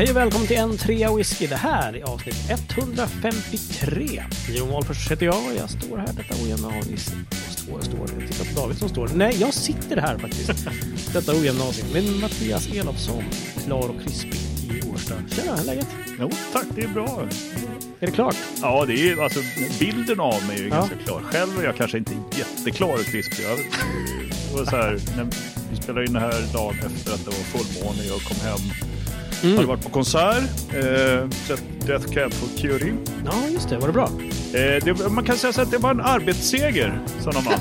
Hej och välkommen till en trea whisky. Det här är avsnitt 153. Jon Wahlfors heter jag och jag står här detta ojämna avsnitt. Står, står. Jag tittar på David som står. Nej, jag sitter här faktiskt. detta ojämna avsnitt med Mattias Elofsson, klar och krispig i Årsta. Tjena, hur är läget? Jo, tack, det är bra. Är det klart? Ja, det är alltså bilden av mig är ju Ja. ganska klar. Själv är jag kanske inte jätteklar och krispig. Jag, det var så här, när vi spelade in det här dagen efter att det var fullmåne. Jag kom hem. Mm. Hade varit på konsert. Eh, sett Death Cab for Cutie. Ja, just det. Var det bra? Eh, det, man kan säga så att det var en arbetsseger, sa någon man.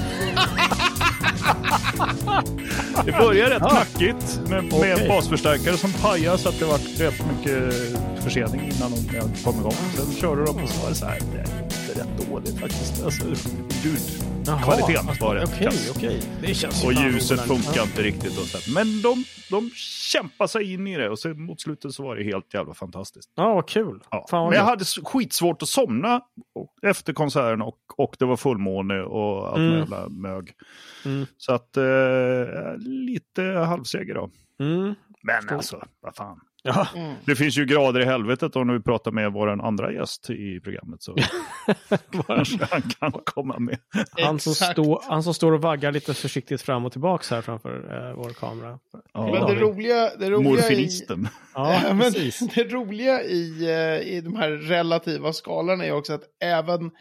Det började rätt knackigt med, med en basförstärkare som pajade så att det var rätt mycket försening innan de kom igång. Sen körde de och så var det så här, det är inte rätt dåligt faktiskt. Alltså, ljud, Jaha. kvaliteten var rätt Okej, kass. okej. Det ju Och ljuset funkar inte riktigt. Och så. Men de, de kämpade sig in i det och sen mot slutet så var det helt jävla fantastiskt. Ja, vad kul. Ja. Fan vad Men jag hade skitsvårt att somna efter konserten och, och det var fullmåne och allt Mm. jävla mög. Mm. Så att eh, lite halvseger då. Mm. Men Förstår. alltså, vad fan. Ja, Det finns ju grader i helvetet om vi pratar med vår andra gäst i programmet. Så kanske han kan komma med. han som, står, han som står och vaggar lite försiktigt fram och tillbaks här framför eh, vår kamera. Ja. Men det roliga, det roliga i, Morfinisten. Ja, Ja, men precis. det roliga i, eh, i de här relativa skalorna är också att även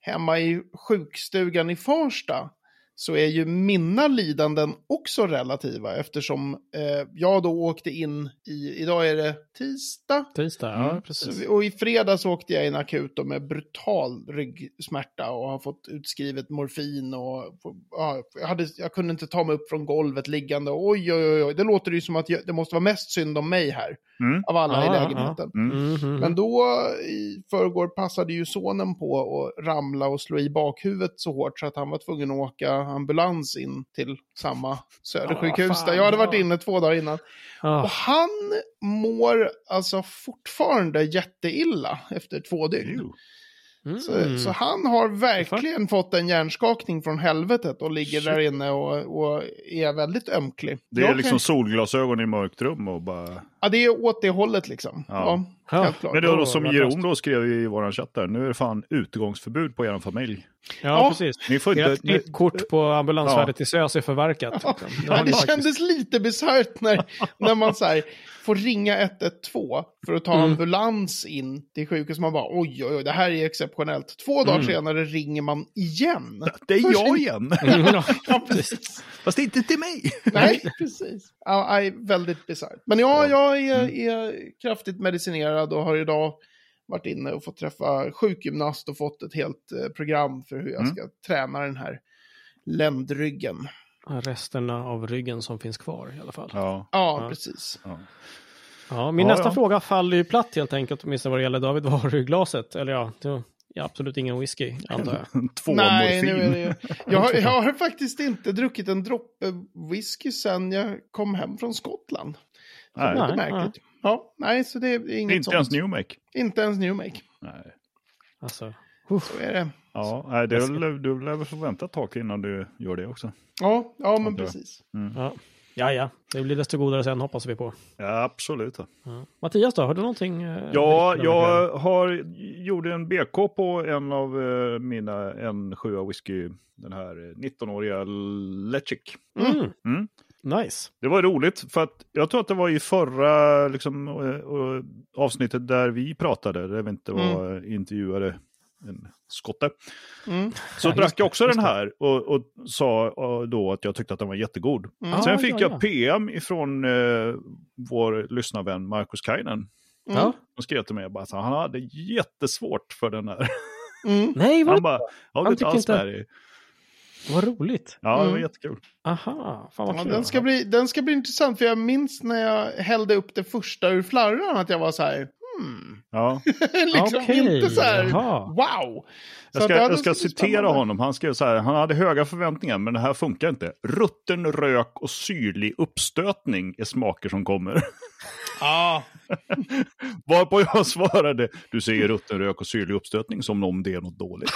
hemma i sjukstugan i Farsta så är ju mina lidanden också relativa eftersom eh, jag då åkte in i, idag är det tisdag, Tisdag, ja Mm. precis. Så- Och i fredags åkte jag in akut med brutal ryggsmärta och har fått utskrivet morfin och ja, jag, hade, jag kunde inte ta mig upp från golvet liggande. Oj, oj, oj, oj. det låter ju som att jag, det måste vara mest synd om mig här Mm. av alla Ja, i lägenheten. Mm. Mhm. Men då i förrgår passade ju sonen på att ramla och slå i bakhuvudet så hårt så att han var tvungen att åka ambulans in till samma Södersjukhus Ah, där jag hade varit inne två dagar innan. Ah, Och han mår alltså fortfarande jätteilla efter två dygn. Jo. Mm. Så, så han har verkligen fått en hjärnskakning från helvetet och ligger där inne och, och är väldigt ömklig. Det är Jag liksom kan- solglasögon i mörkt rum och bara... Ja, det är åt det hållet liksom. Ja. Ja, Ja. Men det var då som Jeroen då skrev i vår chatt där. Nu är det fan utegångsförbud på er familj. ja, Ja. precis. Ni får inte... Ni, kort på ambulansvärdet i SÖS är förverkat. Ja, det faktiskt. kändes lite bisarrt när, när man så här, får ringa 112 för att ta Mm. ambulans in till sjukhus. Man bara oj, oj, oj, det här är exceptionellt. Två dagar Mm. senare ringer man igen. det är jag igen! Mm, Ja, precis. Fast inte till mig! Nej, precis. Ja, väldigt bisarrt. Men ja, jag är, är kraftigt medicinerad och har idag varit inne och fått träffa sjukgymnast och fått ett helt eh, program för hur jag Mm. ska träna den här ländryggen. Resterna av ryggen som finns kvar i alla fall. Ja. Ja, Ja. precis. ja. Ja, min Ja, nästa ja. fråga faller ju platt helt enkelt, åtminstone vad det gäller David. Vad har du glaset? Eller ja, det är absolut ingen whisky, antar jag. Två Nej, morfin. nu är det ju... jag, har, jag har faktiskt inte druckit en droppe whisky sen jag kom hem från Skottland. Så Nej. det är Nej, märkligt. Ja, nej, så det är inget Inte sånt. ens New Make. Inte ens New Make. Nej. Alltså, Så är det. Ja, nej, det är, du lär väl få vänta ett tag innan du gör det också. Ja, ja men precis. ja. ja, ja, det blir desto godare sen hoppas vi på. Ja, absolut. Ja. Mattias då, har du någonting? eh, Ja, jag har, gjorde en BK på en av eh, mina N7 whisky, den här eh, 19-åriga Lechik. Mm. Mm. Nice. Det var roligt för att jag tror att det var i förra liksom, eh, eh, avsnittet där vi pratade, där vi inte var intervjuade en skotte. Mm. Så Ja, drack jag också just den här och, och sa eh, då att jag tyckte att den var jättegod. Mm. Sen Ah, fick ja, jag ja. PM ifrån eh, vår lyssnarvän Marcus Kainen. Mm. Han skrev till mig bara att han hade jättesvårt för den här. Mm. Nej, vad, Han bara, har du Han inte alls inte-? Vad roligt. Ja, det var Mm. jättekul. Aha, fan vad Ja, kul. den, ska bli, den ska bli intressant, för jag minns när jag hällde upp det första ur flarran att jag var så här, hmm. Ja. liksom Okej, inte så här, jaha. wow. Så Jag ska, jag ska citera spännande. honom. Han skrev så här, han hade höga förväntningar men det här funkar inte. Rutten rök och syrlig uppstötning är smaker som kommer. Ja, Varpå jag svarade, du säger rutten rök och syrlig uppstötning som om det är något dåligt.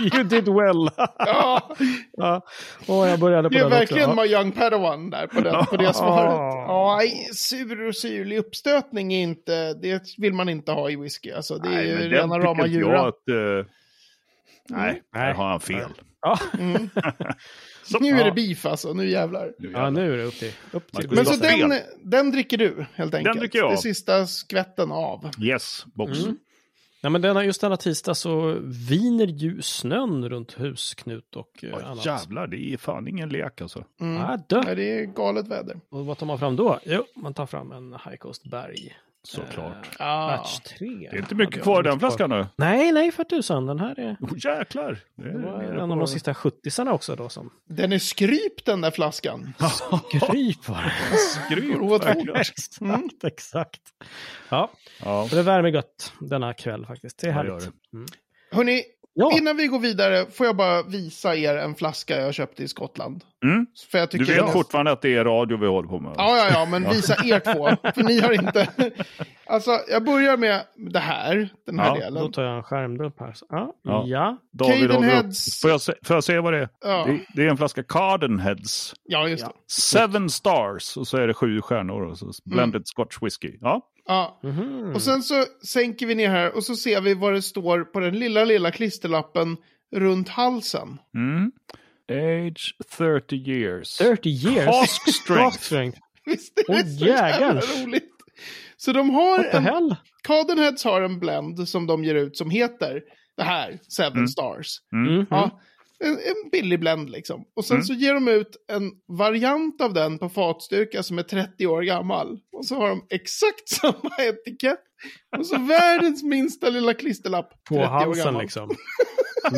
you did well. ja. ja. Och jag började på Det är verkligen också. my young padawan där på, den, på det svaret. Ja, sur och syrlig uppstötning är inte, det vill man inte ha i whisky. Alltså, det är Nej, ju men den rena rama att... eh, nej, där Nej. har han fel. Ja. Mm. Så- Nu är ja, det beef alltså, nu jävlar. nu ja, nu är det upp till... Upp till Men så den, den dricker du helt enkelt? dricker jag. Det sista skvätten av. Yes, box. Mm. Nej, men denna, just denna tisdag så viner ju snön runt hus, Knut och eh, Oj, annat. jävlar, det är fan ingen lek alltså. Mm. Ah, dö. Nej, det är galet väder. Och vad tar man fram då? Jo, man tar fram en High Coast Berg. Såklart. Eh, Ah. batch 3. Det är inte mycket kvar i den flaskan nu. Nej, nej för tusan. Den här är... Oh, jäklar! Det Det var en av de sista 70 också då som Den är skrypt den där flaskan. kryp var det. Åt verkligen. Exakt, Mm. exakt. Ja, Ja, så det värmer gött denna kväll faktiskt. Det är härligt. Hörni, Ja, innan vi går vidare får jag bara visa er en flaska jag köpte i Skottland. Mm. För jag du vet är- fortfarande att det är radio vi håller på med? Ja, ja, ja, men visa er två. För ni har inte... Alltså, jag börjar med det här, den här Ja, då delen. tar jag en skärmdump här. Så, ja, Ja. ja. David Caden håller upp. Heads. Får jag, se, får jag se vad det är? Ja. Det, det är en flaska Cardenheads. Ja, just det. Seven stars och så är det sju stjärnor och så blended scotch whisky. Ja, Ja. Mhm. Och sen så sänker vi ner här och så ser vi vad det står på den lilla, lilla klisterlappen runt halsen. mm. Age 30 years. 30 years. Cask strength. Visst är det Åh, så jävla roligt? Så de har What the en... hell? Cadenheads har en blend som de ger ut som heter det här, Seven Mm. Stars. Mm. Ja, en, en billig blend liksom. Och sen Mm. så ger de ut en variant av den på fatstyrka som är 30 år gammal. Och så har de exakt samma etikett. Och så världens minsta lilla klisterlapp. På 30 år halsen liksom.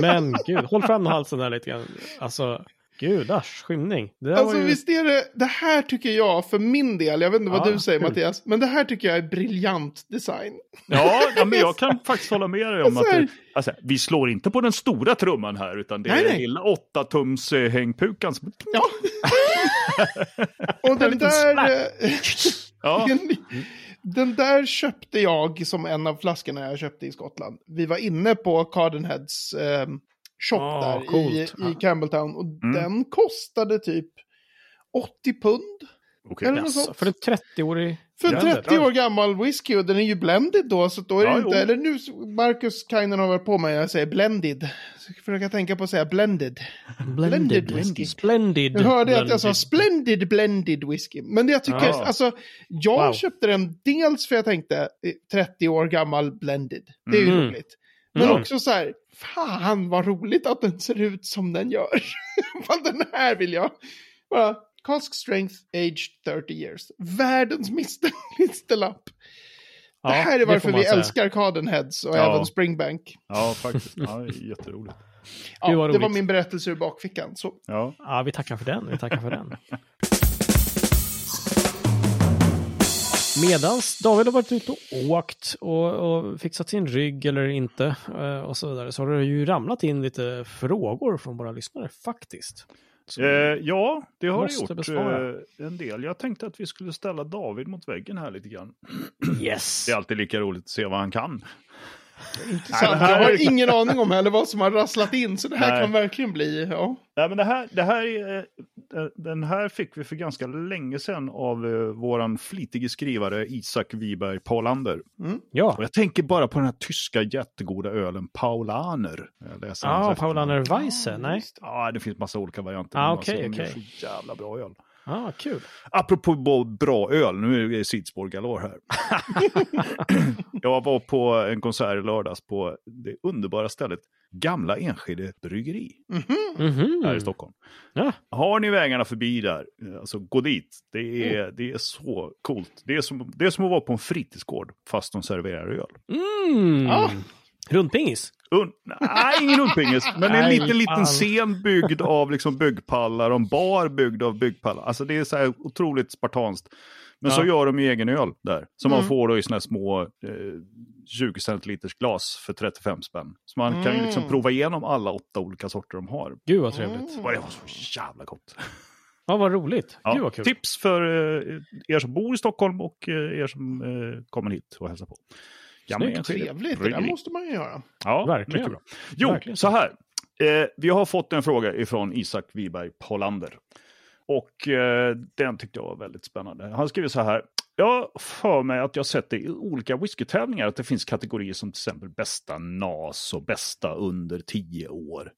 Men gud, håll fram halsen där lite grann. Alltså, gudars skymning. Det Alltså ju... visst är det, det här tycker jag för min del, jag vet inte vad Ja, du säger kul. Mattias, men det här tycker jag är briljant design. Ja, ja, men jag kan faktiskt hålla med dig om att Så här- det, alltså, vi slår inte på den stora trumman här, utan det är Nej, den nej. lilla 8-tums eh, hängpukan som... Ja. Och den där... eh, Ja, Den där köpte jag som en av flaskorna jag köpte i Skottland. Vi var inne på Cardenheads eh, shop Ah, där i, coolt. i Campbelltown och Mm. den kostade typ 80 pund. okej. Eller sånt. för en 30-årig... För en Jävlar. 30 år gammal whisky och den är ju blended då, så då är det Ja, inte, jo. eller nu, Marcus Kainen har varit på mig, jag säger blended. Så jag försöker tänka på att säga blended. Blended whisky. Splendid. Du hörde att jag sa blended. splendid blended whisky. Men det jag tycker, Ja. alltså, jag Wow. köpte den dels för jag tänkte eh, 30 år gammal blended. Det är ju Mm. roligt. Men Mm. också så här, fan vad roligt att den ser ut som den gör. Vad den här vill jag. Bara, cask strength, age 30 years. Världens misterlapp. Ja, det här är varför vi säga. älskar Cardenheads och Ja. även Springbank. Ja, faktiskt. Ja, det är jätteroligt. Ja, det var min berättelse ur bakfickan. Så. Ja. Ja, vi tackar för den. Vi tackar för den. Medans David har varit ute och åkt och, och fixat sin rygg eller inte eh, och så vidare så har det ju ramlat in lite frågor från våra lyssnare faktiskt. Eh, ja, det har det gjort besvara. eh, en del. Jag tänkte att vi skulle ställa David mot väggen här lite grann. yes! Det är alltid lika roligt att se vad han kan. Sant, det här jag har är- ingen aning om heller vad som har rasslat in, så det här Nej. kan verkligen bli, ja. Nej, men det här, det här är, eh, den här fick vi för ganska länge sedan av eh, våran flitige skrivare Isak Wiberg Paulander. Ja, Och jag tänker bara på den här tyska jättegoda ölen Paulaner. Läser ah, Paulaner. Weisse, nej? Ja, det finns massa olika varianter. Ah, men okej, de gör okej. så jävla bra öl. Ah, kul. Apropå bra öl, nu är det sidspår galore här. jag var på en konsert i lördags på det underbara stället Gamla Enskede Bryggeri Mhm. här i Stockholm. Ja. Har ni vägarna förbi där, alltså gå dit. Det är, det är så coolt. Det är, som, det är som att vara på en fritidsgård fast de serverar öl. Mm. Ja. Rundpingis? Un nej, ingen rundpingis, men en liten, liten scen byggd av liksom byggpallar och en bar byggd av byggpallar. Alltså det är så här otroligt spartanskt. Men så Ja. gör de ju egen öl där. Som Mm. man får då i såna här små eh, 20 centiliters glas för 35 spänn. Så man kan ju liksom Mm. prova igenom alla åtta olika sorter de har. Gud vad trevligt. Och det var så jävla gott. Ja, vad roligt. Ja, Gud vad kul. Tips för eh, er som bor i Stockholm och eh, er som eh, kommer hit och hälsar på. Gamla Snyggt, Enskede Trevligt, det där måste man ju göra. Ja, Verkligen. mycket bra. Jo, Verkligen. så här. Eh, vi har fått en fråga ifrån Isak Wiberg Polander. Och eh, den tyckte jag var väldigt spännande. Han skriver så här. Jag för mig att jag sett i olika whiskytävlingar att det finns kategorier som till exempel bästa NAS och bästa under 10 år.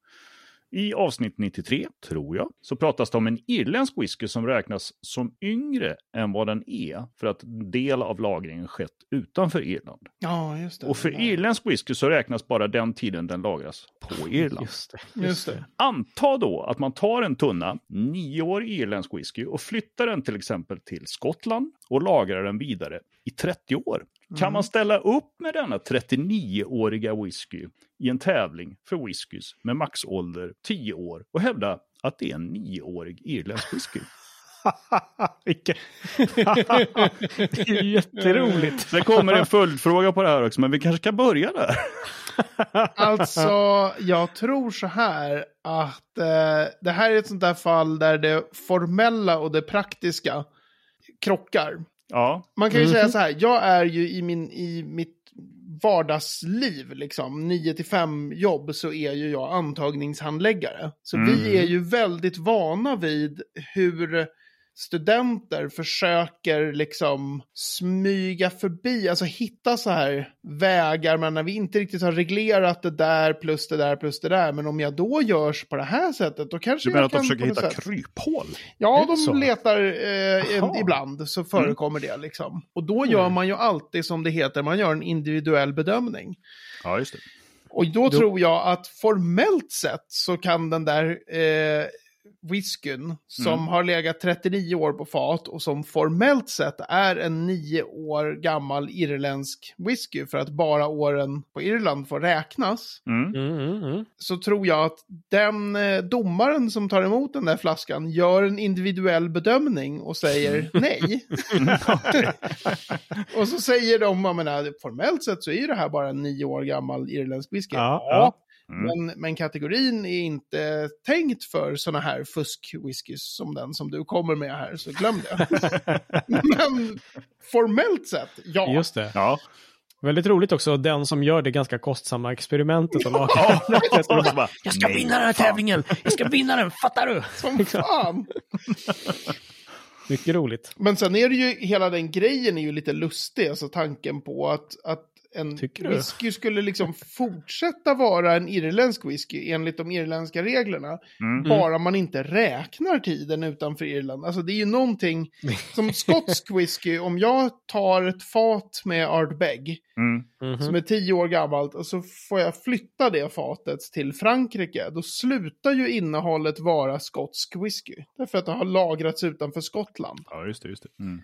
I avsnitt 93, tror jag, så pratas det om en irländsk whisky som räknas som yngre än vad den är för att en del av lagringen skett utanför Irland. Ja, just det. Och för Ja. irländsk whisky så räknas bara den tiden den lagras på Irland. Just det. Just det. Anta då att man tar en tunna, nio år irländsk whisky och flyttar den till exempel till Skottland och lagrar den vidare i 30 år. Kan man ställa upp med denna 39-åriga whisky i en tävling för whiskys med maxålder 10 år och hävda att det är en nioårig irländsk whisky? Det är jätteroligt. Sen kommer en följdfråga på det här också, men vi kanske kan börja där. Alltså, jag tror så här att eh, det här är ett sånt där fall där det formella och det praktiska krockar. Ja, Man kan ju Mhm. säga så här, jag är ju i, min, i mitt vardagsliv, liksom, 9 till 5 jobb, så är ju jag antagningshandläggare. Så Mm. vi är ju väldigt vana vid hur studenter försöker liksom smyga förbi, alltså hitta så här vägar, men när vi inte riktigt har reglerat det där plus det där plus det där, men om jag då görs på det här sättet, då kanske du menar jag att de kan försöker hitta sätt- kryphål? Ja, de så? letar eh, ibland, så förekommer det liksom. Och då gör Mm. man ju alltid som det heter, man gör en individuell bedömning. Ja, just det. Och då, Då- tror jag att formellt sett så kan den där eh, whiskyn som Mm. har legat 39 år på fat och som formellt sett är en nio år gammal irländsk whisky för att bara åren på Irland får räknas Mm. Mm, mm, mm. så tror jag att den eh, domaren som tar emot den där flaskan gör en individuell bedömning och säger nej. och så säger de, jag menar, formellt sett så är ju det här bara en nio år gammal irländsk whisky. Ja, ja. Mm. Men, men kategorin är inte tänkt för sådana här fusk-whiskys som den som du kommer med här, så glöm det. men formellt sett, ja. Just det. Ja. Väldigt roligt också, den som gör det ganska kostsamma experimentet. Och så bara, jag ska vinna den här tävlingen! Jag ska vinna den, fattar du? Som fan. Mycket roligt. Men sen är det ju, hela den grejen är ju lite lustig, alltså tanken på att, att en whisky skulle liksom fortsätta vara en irländsk whisky enligt de irländska reglerna. Mm. Bara man inte räknar tiden utanför Irland. Alltså det är ju någonting, som skotsk whisky, om jag tar ett fat med Ardbeg, Mm. Mhm. som är tio år gammalt, och så får jag flytta det fatet till Frankrike, då slutar ju innehållet vara skotsk whisky. Därför att det har lagrats utanför Skottland. Ja, just det. Just det. Mm.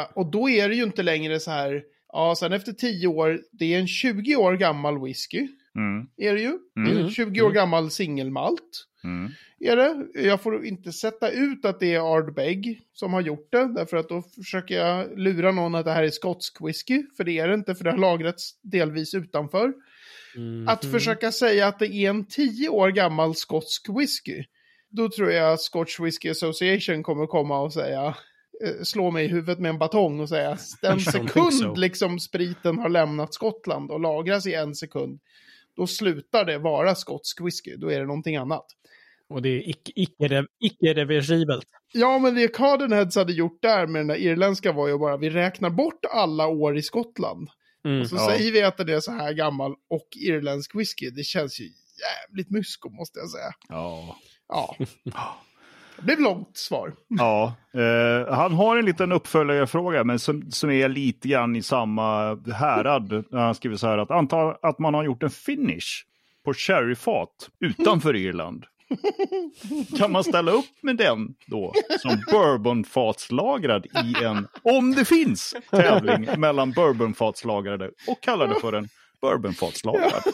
Eh, och då är det ju inte längre så här, ja, sen efter tio år, det är en 20 år gammal whisky, Mm. är det ju. Det är en Mm. 20 år gammal singelmalt, Mm. är det. Jag får inte sätta ut att det är Ardbeg som har gjort det, därför att då försöker jag lura någon att det här är skotsk whisky, för det är det inte, för det har lagrats delvis utanför. Mhm. Att försöka säga att det är en 10 år gammal skotsk whisky, då tror jag att Scotch Whisky Association kommer komma och säga, slå mig i huvudet med en batong och säga, den sekund so." liksom spriten har lämnat Skottland och lagras i en sekund, då slutar det vara skotsk whisky, då är det någonting annat. Och det är icke- icke- icke-reversibelt. Ja, men det Cardenheads hade gjort där med den där irländska var ju bara, vi räknar bort alla år i Skottland. Mm. Och så Ja. säger vi att den är så här gammal och irländsk whisky. Det känns ju jävligt mysko måste jag säga. Ja. Ja. Det blev långt svar. Ja, eh, han har en liten uppföljarfråga men som, som är lite grann i samma härad. Han skriver så här att anta att man har gjort en finish på sherryfat utanför Irland. Kan man ställa upp med den då som bourbonfatslagrad i en, om det finns, tävling mellan bourbonfatslagrade och kalla det för en bourbonfatslagrad ja.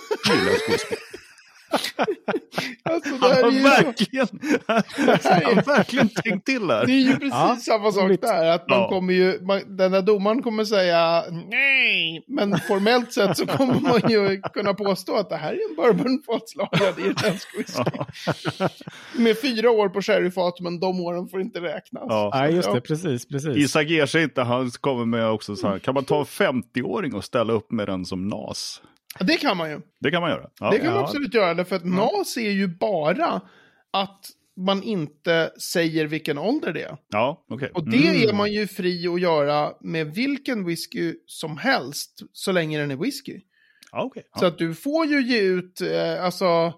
Alltså, det Han här har är ju så... verkligen, han har verkligen tänkt till Det där. är ju precis Ja, samma sak roligt. där. Att man Ja. kommer ju, man, den där domaren kommer säga nej. Men formellt sett så kommer man ju kunna påstå att det här är en bourbonfatslagrad irländsk whisky. Med fyra år på sherryfat, men de åren får inte räknas. Ja. Nej, just det. Ja. Precis, precis. Isak ger sig inte, han kommer med också så här, kan man ta en 50-åring och ställa upp med den som NAS? Det kan man ju. Det kan man göra. Ja. Det kan man Ja. absolut göra, därför att NAS är ju bara att man inte säger vilken ålder det är. Ja, okej. Och det Mm. är man ju fri att göra med vilken whisky som helst, så länge den är whisky. Ja, okej. Så att du får ju ge ut, eh, alltså,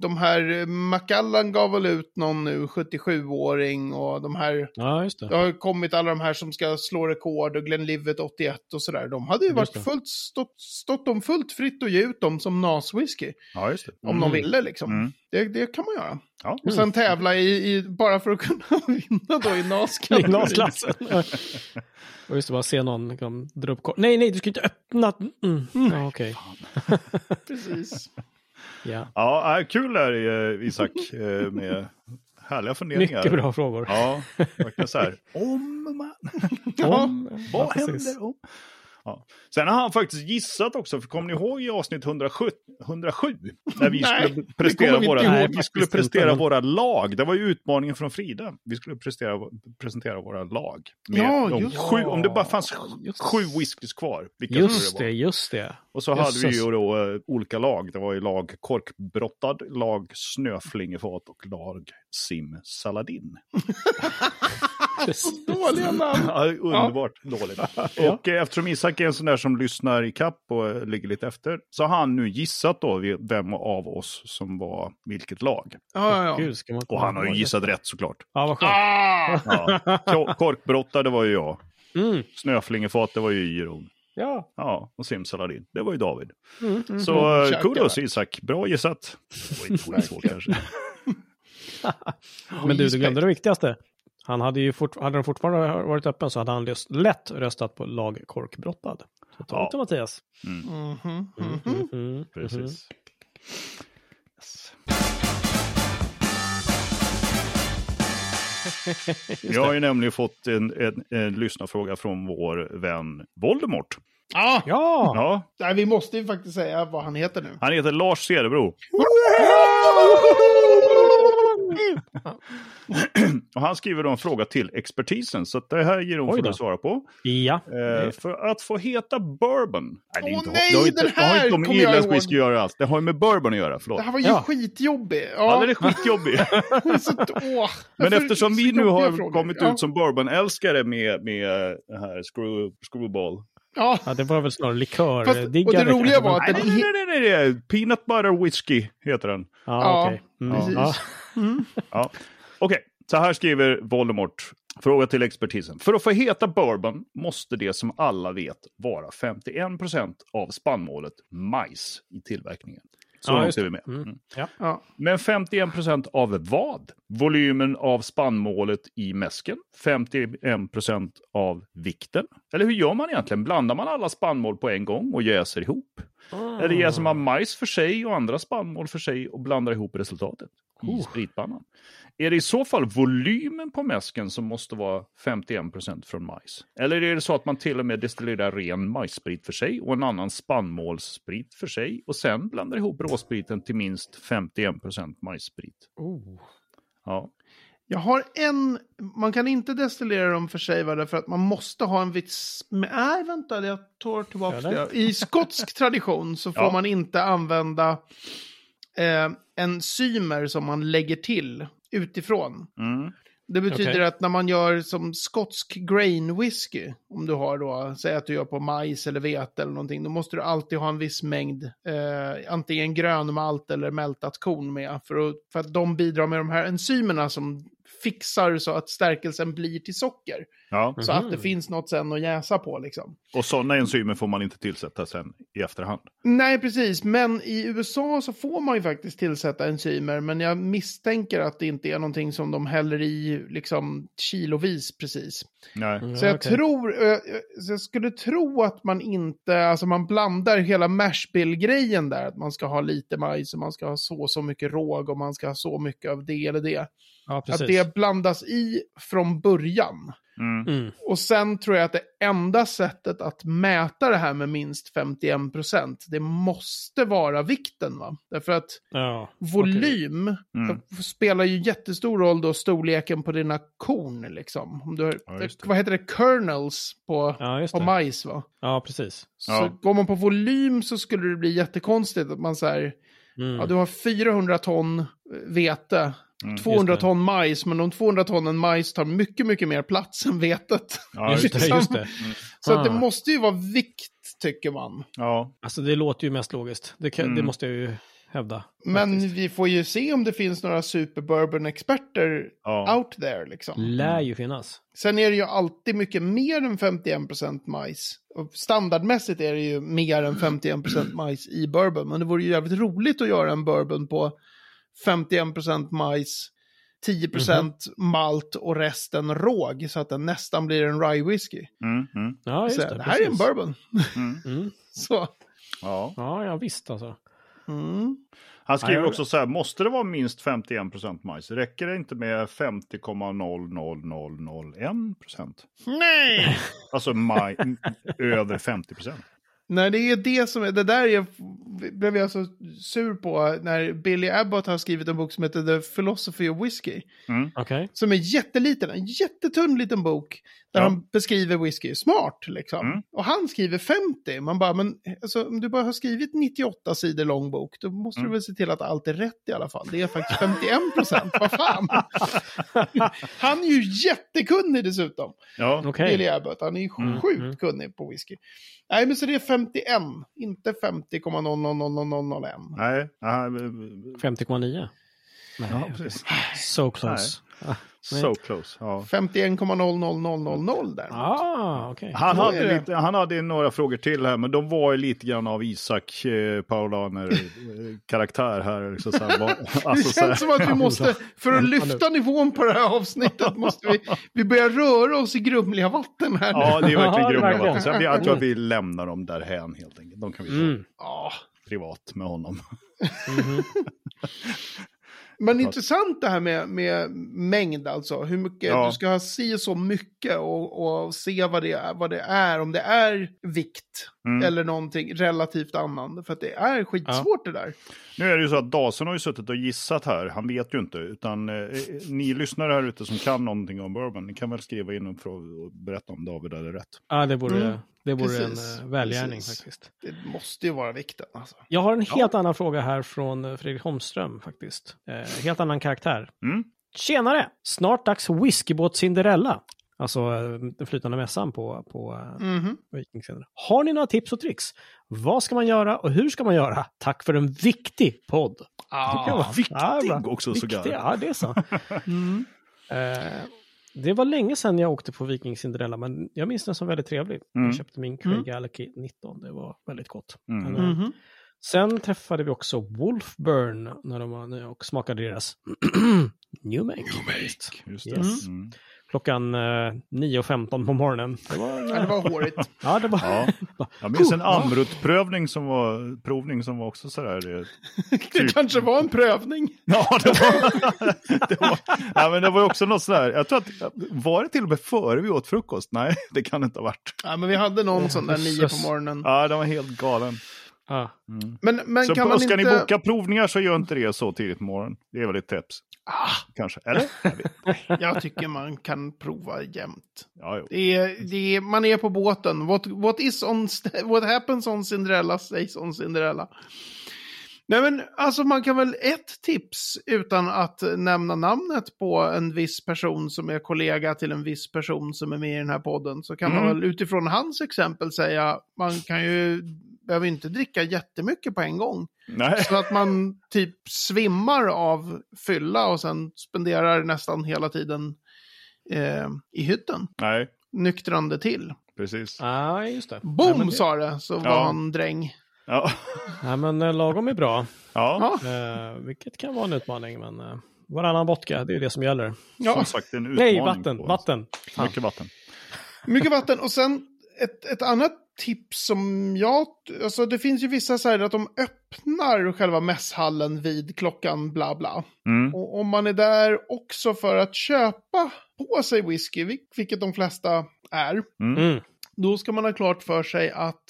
de här, Macallan gav väl ut någon nu, 77-åring och de här, Ja, just det det. har kommit alla de här som ska slå rekord och Glenlivet 81 och sådär. De hade ju varit fullt, stått, stått dem fullt fritt att ge ut dem som NAS-whisky. ja, just det. Om Mm. de ville liksom. Mm. Det, det kan man göra. Ja. Och sen tävla i, i, bara för att kunna vinna då i. NAS-klassen. Och just det, bara se någon liksom, dra upp kort. Nej, nej, du ska inte öppna. Mm. Ja, okej. Precis. Ja. Ja, äh, kul där eh, Isak eh, med härliga funderingar. Mycket bra frågor. Ja, verkligen så här. Om man... Om, Vad ja, händer om... Ja. Sen har han faktiskt gissat också, för kommer ni ihåg i avsnitt 107, 107 när vi Nej, skulle prestera, våra, ihåg. vi skulle prestera våra lag. Det var ju utmaningen från Frida. Vi skulle prestera, presentera våra lag. Med Ja, just sju, om det bara fanns Just- sju whiskys kvar. Just det, det just det. Och så hade vi ju då eh, olika lag. Det var ju lag korkbrottad, lag snöflingefat och lag simsaladin. Dåliga namn. Ja, underbart dåligt. Och eh, eftersom Isak är en sån där som lyssnar i kapp och ligger lite efter, så har han nu gissat då vem av oss som var vilket lag. Ja, ja, ja. Gud, ska man Och han har ju gissat rätt såklart. Ja, vad skönt. Ah! Ja. Ko- Korkbrottad, det var ju jag. Mm. Snöflingefat, det var ju Iron. Ja. Ja, och simsaladin, det var ju David. Mm. Mm. Så Käkar. kudos Isak, bra gissat. Det var inte skitsvårt kanske. Men du, du glömde det viktigaste. Han hade ju fort, hade den fortfarande varit öppen så hade han just lätt röstat på lag korkbrottad. Så ta Ja. Mattias. Mhm, Mm, mhm. mm, mm. Precis. Yes. Jag har ju nämligen fått en, en, en lyssnarfråga från vår vän Voldemort. Ah, Ja! Ja, nej, vi måste ju faktiskt säga vad han heter nu. han heter Lars Cederbro. Och han skriver då en fråga till expertisen, så det här ger hon för att svara på. Ja. Eh, för att få heta bourbon. Nej, det, är Åh, inte, nej, det har inte, den det har här inte med irländsk whisky att göra alls. Det har ju med bourbon att göra, förlåt. Det här var ju Ja. skitjobbig. Ja, Ja, den är skitjobbig. så, åh, Men eftersom vi nu har frågor? kommit ja. ut som bourbonälskare med, med det här screw, screwball. Ja, ja, det var väl snarare likör. Fast- och det roliga var att Nej, den nej, nej, nej, nej, nej. Peanut butter whisky heter den. Ja, Ja, okej. Mm, precis. ja. Ja. Okej, så här skriver Voldemort. Fråga till expertisen. För att få heta bourbon måste det som alla vet vara 51% av spannmålet majs i tillverkningen. Så Ja, långt är vi med. Mm. Mm. Ja. ja. Men 51% av vad? Volymen av spannmålet i mäsken? 51% av vikten? Eller hur gör man egentligen? Blandar man alla spannmål på en gång och jäser ihop? Eller jäser man majs för sig och andra spannmål för sig och blandar ihop resultatet i Oh. spritpannan? Är det i så fall volymen på mäsken som måste vara 51% från majs? Eller är det så att man till och med destillerar ren majssprit för sig och en annan spannmålssprit för sig och sen blandar ihop råspriten till minst 51% majssprit? Oh. Ja. Jag har en, man kan inte destillera dem för sig va, därför att man måste ha en viss, men nej vänta, jag tar tillbaka det. I skotsk tradition så får Ja. man inte använda eh, enzymer som man lägger till utifrån. Mm. Det betyder Okej. att när man gör som skotsk grain whisky, om du har då, säg att du gör på majs eller vete eller någonting, då måste du alltid ha en viss mängd, eh, antingen grön malt eller mältat korn med, för att, för att de bidrar med de här enzymerna som fixar så att stärkelsen blir till socker. Ja. Så att Mhm. det finns något sen att jäsa på liksom. Och sådana enzymer får man inte tillsätta sen i efterhand. Nej, precis. Men i USA så får man ju faktiskt tillsätta enzymer. Men jag misstänker att det inte är någonting som de häller i liksom kilovis precis. Nej. Så jag okej. tror, så jag skulle tro att man inte, alltså man blandar hela mashbill-grejen där. Att man ska ha lite majs och man ska ha så så mycket råg och man ska ha så mycket av det eller det. Ja. Att det blandas i från början. Mm. Mm. Och sen tror jag att det enda sättet att mäta det här med minst 51%, det måste vara vikten va? Därför att Ja. volym Mm. spelar ju jättestor roll då storleken på dina korn liksom. Om du har, Ja, vad heter det, kernels på, på majs va? Ja, precis. Så Ja. går man på volym så skulle det bli jättekonstigt att man säger, Mm. ja du har 400 ton eh, vete, Mm, 200 just det. ton majs, men de 200 tonnen majs tar mycket, mycket mer plats än vetet. Ja, just det, det. just det. Så att det Ah. måste ju vara vikt, tycker man. Ja. Alltså det låter ju mest logiskt. Det, kan, det Mm. måste jag ju hävda. Men faktiskt. vi får ju se om det finns några superbourbon-experter Ja. out there liksom. Lär ju finnas. Sen är det ju alltid mycket mer än 51% majs. Och standardmässigt är det ju mer än 51% majs i bourbon. Men det vore ju jävligt roligt att göra en bourbon på 51% majs, 10% malt och resten råg. Så att den nästan blir en rye whisky. Mm, mm, Ja, just Så det. det här är en precis. bourbon. mm. Mm. Så. Ja. Ja, ja, visst alltså. Mm. Han skriver också så här, måste det vara minst 51% majs? Räcker det inte med 50,00001%? Nej! Alltså maj, över 50%. Nej, det är det som är, det där är, blev jag så sur på när Billy Abbott har skrivit en bok som heter The Philosophy of Whiskey. Okej. Som är jätteliten, en jättetunn liten bok. Där Ja. han beskriver whisky smart liksom. Mm. Och han skriver 50. Man bara, men alltså, om du bara har skrivit 98 sidor lång bok, då måste Mm. du väl se till att allt är rätt i alla fall. Det är faktiskt 51 procent, vad fan. han är ju jättekunnig dessutom. Ja. Billy Abbott, han är ju Mm, sjukt mm. kunnig på whisky. Nej, men så det är 51, inte 50,00001. nej. nej, 50,9. Nej, Ja, precis. So close. Ah, nej. So close. Ja. 51,00000 där. Ah, okej. Han hade, det. lite, han hade några frågor till här, men de var ju lite grann av Isak eh, Paulaner-karaktär här. Så, så här var, Det alltså, så här, känns som att vi måste, för att lyfta nivån på det här avsnittet, måste vi, vi börja röra oss i grumliga vatten här nu. Ja, det är verkligen grumliga vatten. Så jag, tror att vi lämnar dem därhän helt enkelt. De kan vi ta Mm. Privat med honom. Mhm. Men intressant det här med, med mängd alltså. Hur mycket, Ja. du ska ha si så mycket och, och se vad det, är, vad det är. Om det är vikt Mm. eller någonting relativt annan. För att det är skitsvårt det där. Nu är det ju så att Dasen har ju suttit och gissat här. Han vet ju inte. Utan eh, ni lyssnare här ute som kan någonting om bourbon. Ni kan väl skriva in och berätta om David hade rätt. Ja, det vore, Mm. det vore Precis, en uh, välgärning precis. faktiskt. Det måste ju vara vikten alltså. Jag har en helt annan fråga här från eh, Fredrik Holmström faktiskt. Eh, helt annan karaktär. Mm. Tjenare! Snart dags whiskybåt Cinderella. Alltså eh, den flytande mässan på, på Mhm. Vikingsändaren. Har ni några tips och tricks? Vad ska man göra och hur ska man göra? Tack för en viktig podd. Ah. viktig bra. också, Viktig, sågar. Ja, det är så. Mm. Eh, det var länge sedan jag åkte på Viking Cinderella, men jag minns den som väldigt trevlig. Mm. Jag köpte min Craig Mm. Galaxy 19, det var väldigt gott. Mm. Men, Mhm. Sen träffade vi också Wolfburn när de var, när jag och smakade deras New Make. Just. Just det. Yes. Mm. Klockan eh, 9.15 på morgonen. Det var, Ja, det var hårigt. ja, det var... Ja. Jag minns en Amrut-prövning som var, provning som var också sådär. eh, Det kanske var en prövning. Ja, det var, det var, ja, men det var också något sådär. Jag tror att, var det till och med före vi åt frukost? Nej, det kan det inte ha varit. Ja, men vi hade någon sån där nio på Jösses. morgonen. Ja, den var helt galen. Ja. Mm. Men, men Så kan man ska inte... ni boka provningar så gör inte det så tidigt på morgonen. Det är väl ett tips. Ah, Kanske. Eller? jag tycker man kan prova jämt. Ja. Det är, det är, man är på båten. What, what, is on, what happens on Cinderella stays on Cinderella. Nej men alltså man kan väl ett tips utan att nämna namnet på en viss person som är kollega till en viss person som är med i den här podden. Så kan man Mm. väl utifrån hans exempel säga man kan ju behöver inte dricka jättemycket på en gång. Nej. Så att man typ svimmar av fylla och sen spenderar nästan hela tiden eh, i hytten. Nej, Nyktrande till. precis. Ja, just det. Boom men det- sa det, så var Ja. han dräng. Ja. Ja, men eh, lagom är bra. ja, Eh, vilket kan vara en utmaning, men eh, varannan vodka, det är det som gäller. ja. som sagt en utmaning. Nej, vatten, vatten. Mycket vatten. Mycket vatten. Och sen ett, ett annat tips som jag... Alltså det finns ju vissa så här att de öppnar själva mässhallen vid klockan bla bla. Mm. Och om man är där också för att köpa på sig whisky, vil- vilket de flesta är, Mm. Mm. då ska man ha klart för sig att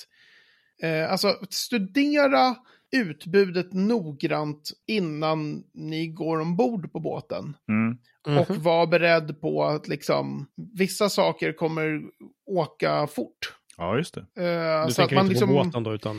eh, alltså studera utbudet noggrant innan ni går ombord på båten. Mm. Mhm. Och var beredd på att liksom vissa saker kommer åka fort. Ja, just det. Eh, Du så att tänker man inte liksom... på båten då, utan...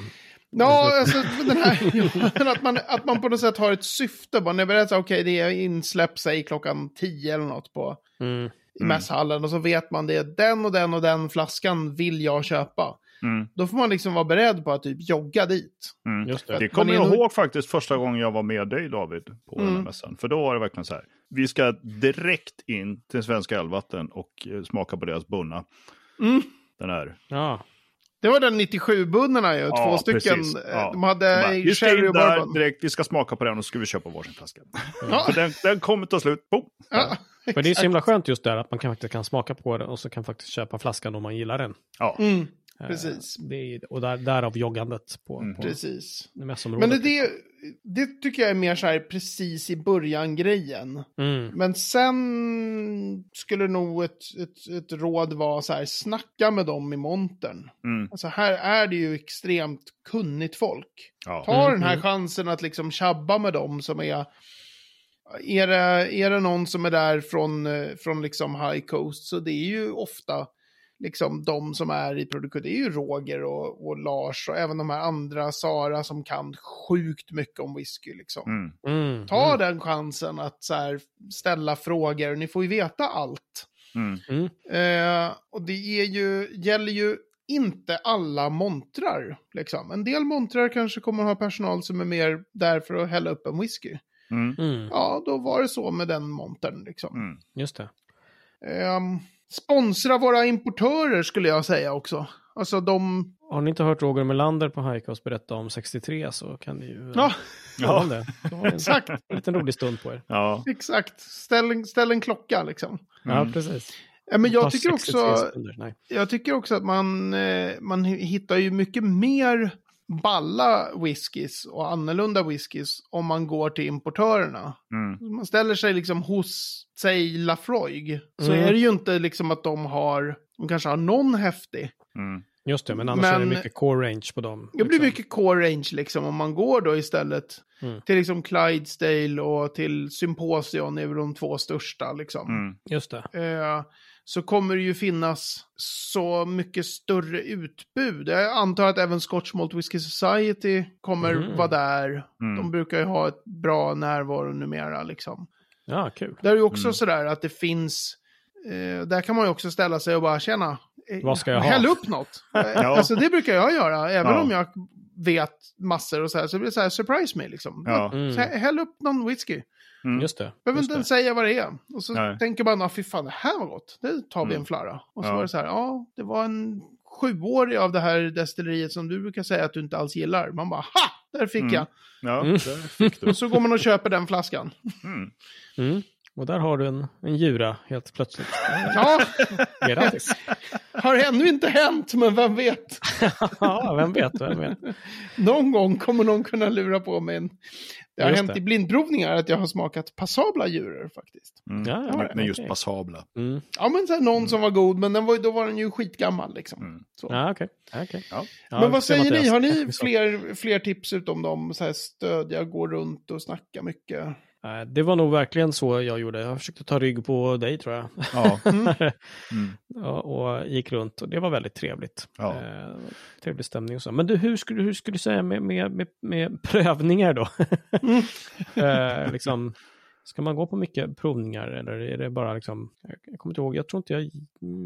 Ja, alltså den här... att, man, att man på något sätt har ett syfte. Man är beredd att okej, det är insläpp, säg klockan 10 eller något på Mm. i mässhallen. Och så vet man det, den och den och den flaskan vill jag köpa. Mm. Då får man liksom vara beredd på att typ jogga dit. Mm. Just det. Det kommer jag nog- ihåg faktiskt första gången jag var med dig David på den här Mm. mässan. För då var det verkligen så här. Vi ska direkt in till Svenska älvvatten och eh, smaka på deras bunna. Mm. Den här. Ja. Det var den 97-bunnorna ju, Ja, två stycken. precis. eh, Ja. De hade bara, vi ska in där bourbon. direkt, vi ska smaka på den och så ska vi köpa varsin flaska. Ja. För den, den kommer ta slut. Boom. Ja, För det är så himla skönt just där att man kan, faktiskt kan smaka på det och så kan faktiskt köpa flaskan om man gillar den. Ja. Mm, precis. Det är, och där, därav joggandet på, Mm. på Precis. mässområdet. Men det, det, det tycker jag är mer så här precis i början grejen. Mm. Men sen skulle nog ett, ett, ett råd vara så här, snacka med dem i montern. Mm. Alltså här är det ju extremt kunnigt folk. Ja. Ta Mm, den här mm. chansen att liksom tjabba med dem som är... Är det, är det någon som är där från, eh, från liksom High Coast så det är ju ofta liksom de som är i produktion. Det är ju Roger och, och Lars och även de här andra, Sara, som kan sjukt mycket om whisky liksom. Mm. Mm. Ta mm. den chansen att så här, ställa frågor. Ni får ju veta allt. Mm. Mm. Eh, och det är ju, gäller ju inte alla montrar. Liksom. En del montrar kanske kommer att ha personal som är mer där för att hälla upp en whisky. Mm. Mm. Ja, då var det så med den montern. Liksom. Mm. Just det. Ehm, sponsra våra importörer skulle jag säga också. Alltså de... Har ni inte hört Roger Melander på Highcast berätta om 63 så kan ni ju... Ja, om det. Exakt. en liten rolig stund på er. Ja. Exakt. Ställ, en- ställ en klocka liksom. Ja, Mm. precis. Ja, men jag tycker 63 också... Jag tycker också att man, eh, man hittar ju mycket mer balla whiskys och annorlunda whiskys om man går till importörerna. Mm. Man ställer sig liksom hos, säg Lafroig, så Mm. är det ju inte liksom att de har, de kanske har någon häftig. Mm. Just det, men annars är det Men- mycket core range på dem. Det blir liksom. mycket core range liksom om man går då istället Mm. till liksom Clydesdale och till Symposion är väl de två största liksom. Mm. Just det. eh, så kommer det ju finnas så mycket större utbud. Jag antar att även Scotch Malt Whisky Society kommer Mhm. vara där. Mm. De brukar ju ha ett bra närvaro numera liksom. Ja, kul. Där är ju också Mm. sådär att det finns, eh, där kan man ju också ställa sig och bara tjäna. eh, Vad ska jag ha?" Häll upp något. Eh, Ja. Alltså det brukar jag göra, även Ja. om jag vet massor och så här. Så blir det så här, surprise me liksom. Ja. Mm. Så häll upp någon whisky. Mm. Just det. Behöver inte ens säga vad det är. Och så Nej. tänker man, ah, fy fan, det här var gott. Det tar vi Mm. en flarra. Och så Ja. var det så här, ja, det var en sjuårig av det här destilleriet som du brukar säga att du inte alls gillar. Man bara, ha! Där fick Mm. jag. Ja, Mm. där fick du. Och så går man och köper den flaskan. Mm. Mm. Och där har du en, en djura helt plötsligt. Ja, Grattis. har ännu inte hänt, men vem vet. ja, vem vet, vem vet. Någon gång kommer någon kunna lura på mig. en- Det har Just hänt det. i blindprovningar att jag har smakat passabla djur faktiskt. Mm. Ja, ja, men, men just okej. passabla. Mm. Ja, men så här, någon som var god, men den var, då var den ju skitgammal liksom. Mm. Så. Ja. Ja, okej. Ja. Men vad säger ni? Har ni fler, fler tips utom dem? Så här stödja, gå runt och snacka mycket. Nej, Det var nog verkligen så jag gjorde. Jag försökte ta rygg på dig tror jag. Ja. Mm. Ja, och gick runt och det var väldigt trevligt. Ja. Eh, trevlig stämning och så. Men du, hur skulle, hur skulle du säga med, med, med, med prövningar då? Mm. eh, liksom, Ska man gå på mycket provningar eller är det bara liksom, jag, kommer inte ihåg, jag tror inte jag,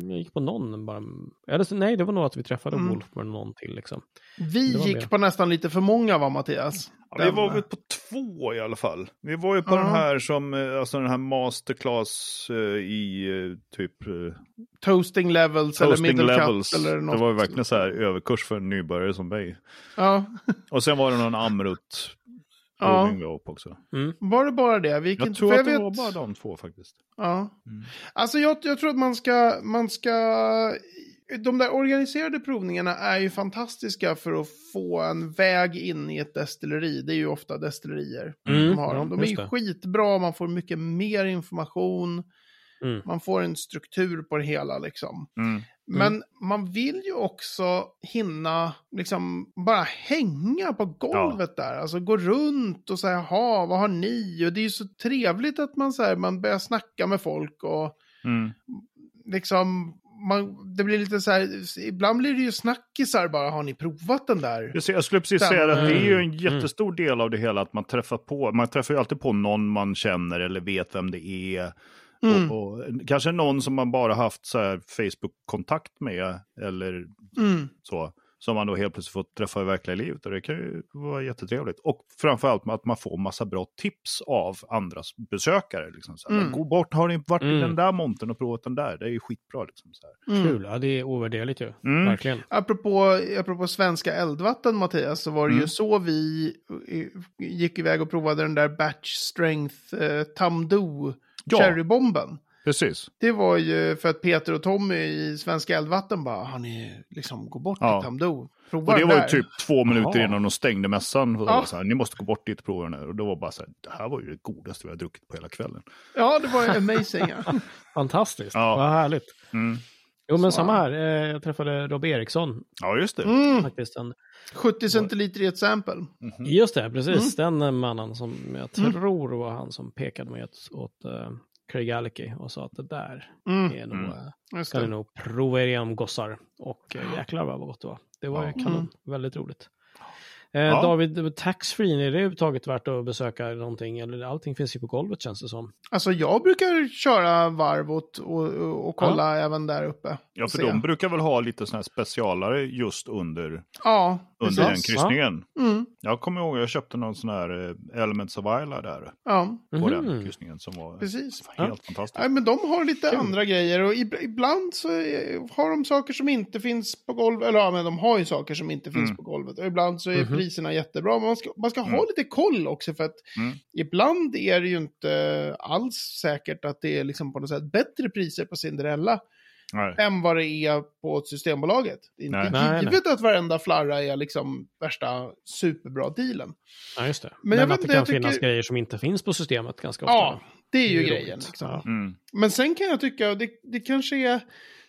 jag gick på någon bara. Eller, nej, det var nog att vi träffade Mm. Wolf med någon till liksom. Vi gick med. på nästan lite för många va, Mattias? Ja, vi var väl på två i alla fall. Vi var ju på Ja. den här som, eh, alltså den här masterclass eh, i eh, typ Toasting levels eller toasting middle levels. cut eller något. Det var ju verkligen så här överkurs för en nybörjare som mig. Ja. Och sen var det någon Amrut Ja. var på också. Mm. Var det bara det? Vi gick Jag tror för att det vet- var bara de två faktiskt. Ja. Mm. Alltså jag, jag tror att man ska, man ska... De där organiserade provningarna är ju fantastiska för att få en väg in i ett destilleri. Det är ju ofta destillerier Mm, som har dem. De är ju skitbra, man får mycket mer information. Mm. Man får en struktur på det hela liksom. Mm. Men man vill ju också hinna liksom bara hänga på golvet där. Alltså gå runt och säga, jaha, vad har ni? Och det är ju så trevligt att man, så här, man börjar snacka med folk och Mm. liksom, man, det blir lite så här, ibland blir det ju snackisar bara, har ni provat den där? Jag, ser- jag skulle precis Den- säga att det är ju en Mm. jättestor del av det hela att man träffar på, man träffar ju alltid på någon man känner eller vet vem det är. Mm. Och, och, kanske någon som man bara haft så här Facebook-kontakt med eller Mm. så. Som man då helt plötsligt får träffa i verkliga livet. Och det kan ju vara jättetrevligt. Och framförallt med att man får massa bra tips av andras besökare. Liksom, så här, Mm. Gå bort, har ni varit i Mm. den där montern och provat den där? Det är ju skitbra. Liksom, så här. Mm. Kul, ja det är ovärderligt ju. Mm. Verkligen. Apropå, apropå svenska eldvatten, Mattias, så var det ju så vi gick iväg och provade den där Batch Strength eh, Tamdo Ja. Cherrybomben. Precis. Det var ju för att Peter och Tommy i Svenska Eldvatten bara, har ni liksom gå bort Ja. till Tamdo? Prova Och det var ju där." typ två minuter Jaha. innan de stängde mässan. Och Ja. så här, Ni måste gå bort dit och prova den här. Och då var bara så här, det här var ju det godaste vi har druckit på hela kvällen. Ja, det var ju amazing. Ja. Fantastiskt, Ja. vad härligt. Mm. Jo men samma här, eh, jag träffade Rob Eriksson Ja, just det. Mm, faktiskt. En, 70 centiliter i ett sample. Mhm. just det, precis. Mm. Den mannen som jag Mm. tror var han som pekade mig åt, åt uh, Craig Alicky och sa att det där Mm, är nog, Mm. eh, just ska ni nog prova er igenom gossar. Och uh, jäklar vad gott det var. Det var Ja. kanon, Mm. väldigt roligt. Eh, Ja. David, taxfree, är det överhuvudtaget värt att besöka någonting? Eller allting finns ju på golvet känns det som. Alltså jag brukar köra varv och, och, och kolla även där uppe. Ja, för se. de brukar väl ha lite sådana här specialare just under, Ja, under den precis. kryssningen. Mm, Jag kommer ihåg, jag köpte någon sån här eh, Elements of Isla där. ja, På Mhm. den kryssningen som var precis. helt fantastisk. Nej, men de har lite Kul. andra grejer och ib- ibland så är- har de saker som inte finns på golvet. Eller ja, men de har ju saker som inte finns Mm. på golvet. Och ibland så är Mhm. priserna jättebra. Men man ska, man ska ha Mm. lite koll också för att Mm. ibland är det ju inte alls säkert att det är liksom på något sätt bättre priser på Cinderella Nej. än vad det är på Systembolaget. Det är inte Nej. Nej, givet att varenda flarra är liksom värsta superbra dealen. Ja, just det. Men Men, jag vet att det kan jag tycker- finns grejer som inte finns på systemet ganska ofta. Ja, det är ju Det är grejen. Liksom. Ja. Mm. Men sen kan jag tycka, det, det kanske är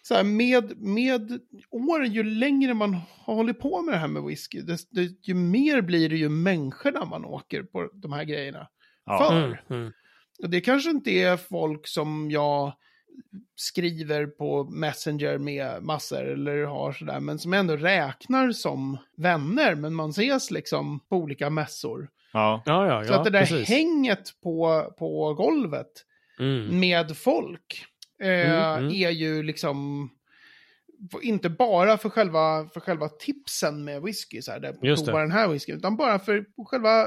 så här med, med åren, ju längre man har hållit på med det här med whisky, desto, ju mer blir det ju människorna man åker på de här grejerna. Ja. För- Mm, mm. Och det kanske inte är folk som jag skriver på Messenger med massor eller har sådär, men som ändå räknar som vänner, men man ses liksom på olika mässor. Ja. Ja, ja, Så ja, att det där precis. hänget på, på golvet Mm. med folk eh, Mm, mm. är ju liksom inte bara för själva, för själva tipsen med whisky, så här, där, prova det. den här whiskyn, utan bara för själva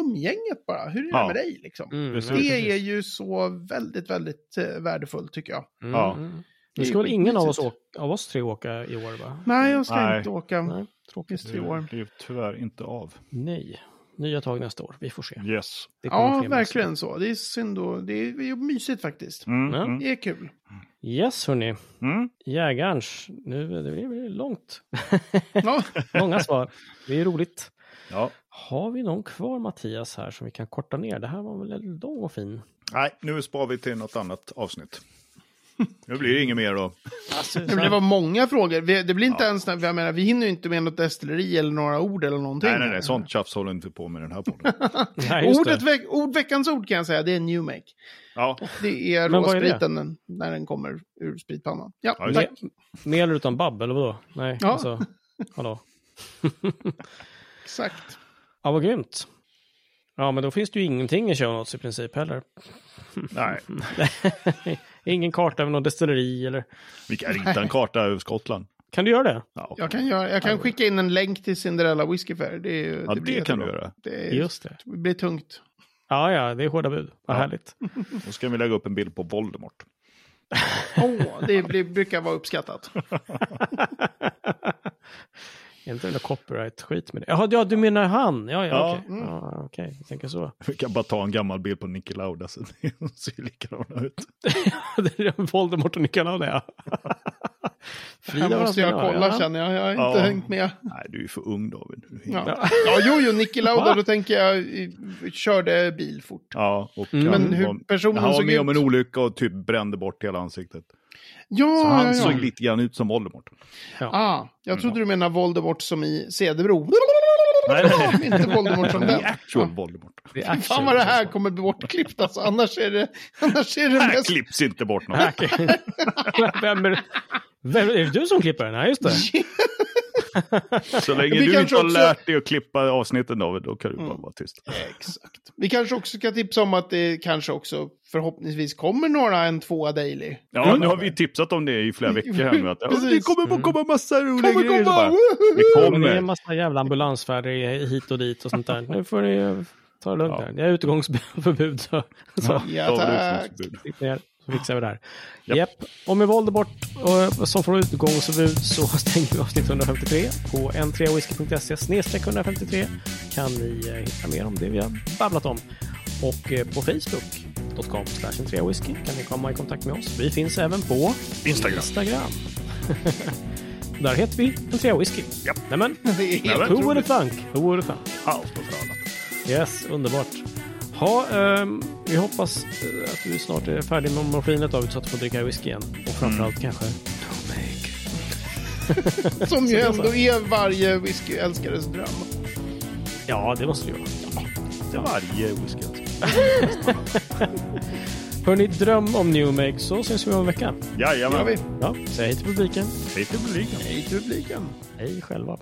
umgänget bara. Hur är det Ja. med dig liksom? Mm, Det precis. är ju så väldigt, väldigt eh, värdefullt tycker jag. Mm, Ja. Det Nu är ska väl ingen av oss, åka, av oss tre åka i år, va? Nej, jag ska Nej. inte åka Nej, tråkigt. i år. Det blir tyvärr inte av. Nej. Nya tag nästa år, vi får se. Yes. Ja, verkligen så. Det är synd och det är, är mysigt faktiskt. Mm. Mm. Det är kul. Yes, hörni. Mm. Jägarns. Nu det blir långt. Ja, Långa svar. Det är roligt. Ja. Har vi någon kvar Mattias här som vi kan korta ner? Det här var väl väldigt lång och fin. Nej, nu sparar vi till något annat avsnitt. Nu blir det inget mer då. Alltså, det var många frågor. Vi- Det blir inte Ja. ens, jag menar, vi hinner ju inte med något destilleri eller några ord eller någonting. Nej, nej, nej, sånt tjafs håller inte på med den här podden. Nej, Ordet det. veck, ord, veckans ord kan jag säga, det är new make. Ja, Det är vad är det? råspriten när den kommer ur spritpannan. Ja, Ja, tack. Med eller utan babb, eller vadå? Nej, Ja. alltså. Hallå. Exakt. Ja, vad grymt. Ja, men då finns det ju ingenting i show notes i princip heller. Nej, Ingen karta över någon destilleri eller... vi kan rita en karta över Skottland. Kan du göra det? Ja, Jag kan, göra, jag kan skicka in en länk till Cinderella Whisky Fair. Det, är ju- ja det blir det kan du göra. Det, är, Just det. det blir tungt. Ja, ja, det är hårda bud. Vad Ja. härligt. Då ska vi lägga upp en bild på Voldemort. Åh, det, det brukar vara uppskattat. Är inte det där copyright-skit med det? Jaha, ja, du menar han? Ja, ja, Ja. okej. Mm. Ja, okej, jag tänker så. Vi kan bara ta en gammal bild på Niki Lauda så det ser likadana ut. det är Voldemort och Nicolauda, ja. Det här måste jag kolla känner jag. Jag har inte Ja. hängt med. Nej, du är för ung David. Ja, ja jo, jo, Niki Lauda, då tänker jag körde bil fort. Ja, och Mm. han, Men hur personen han var med ut. om en olycka och typ brände bort hela ansiktet. Ja, Så han ja, såg ja. lite grann ut som Voldemort. Ah, jag trodde du menade Voldemort som i Cederbro. Nej, nej. inte Voldemort som den. actual Ja. Voldemort. Det är Fan vad det här kommer bli bortklippt alltså. Annars är det, annars är det Här mest... klipps inte bort något. Vem är, vem, är det du som klipper den? Nej, just det. Så länge Vi du inte har också- lärt dig att klippa avsnitten David, då kan du bara Mm. vara tyst. Exakt. Vi kanske också ska tipsa om att det kanske också förhoppningsvis kommer några en tvåa daily. Ja, nu har vi tipsat om det i flera veckor här nu. Att, det kommer att komma massa roliga Kommer grejer. komma! bara! Det Men det är en kommer. massa jävla ambulansfärder hit och dit och sånt där. Nu får ni ta det lugnt Ja. här. Det är utegångsförbud. Så, så Ja, tack. Så fixar vi det här. Japp. Japp. Och med Voldemort och, som får utegångsförbud så stänger vi avsnitt 153. På n3whisky.se snedstreck 153 kan ni eh, hitta mer om det vi har babblat om. Och eh, på facebook.com slash whisky kan ni komma i kontakt med oss. Vi finns även på Instagram. Instagram. Där heter vi en trea whisky. Japp. Nämen, Det är helt Nämen. who would have thunk? Who would have thunk? Allt och för alla. Yes, underbart. Ha, ehm, vi hoppas eh, att du snart är färdig med morfinet David så att du får dricka whisky igen. Och framförallt kanske Tomeg. Som ju det ändå är varje whiskyälskares dröm. Ja, det måste du göra. Det är varje whisky. Hörni, dröm om New Make så syns vi om en vecka. Jajamän. Ja, säg hej till publiken. Hej till publiken. Hej till publiken. Hej själva.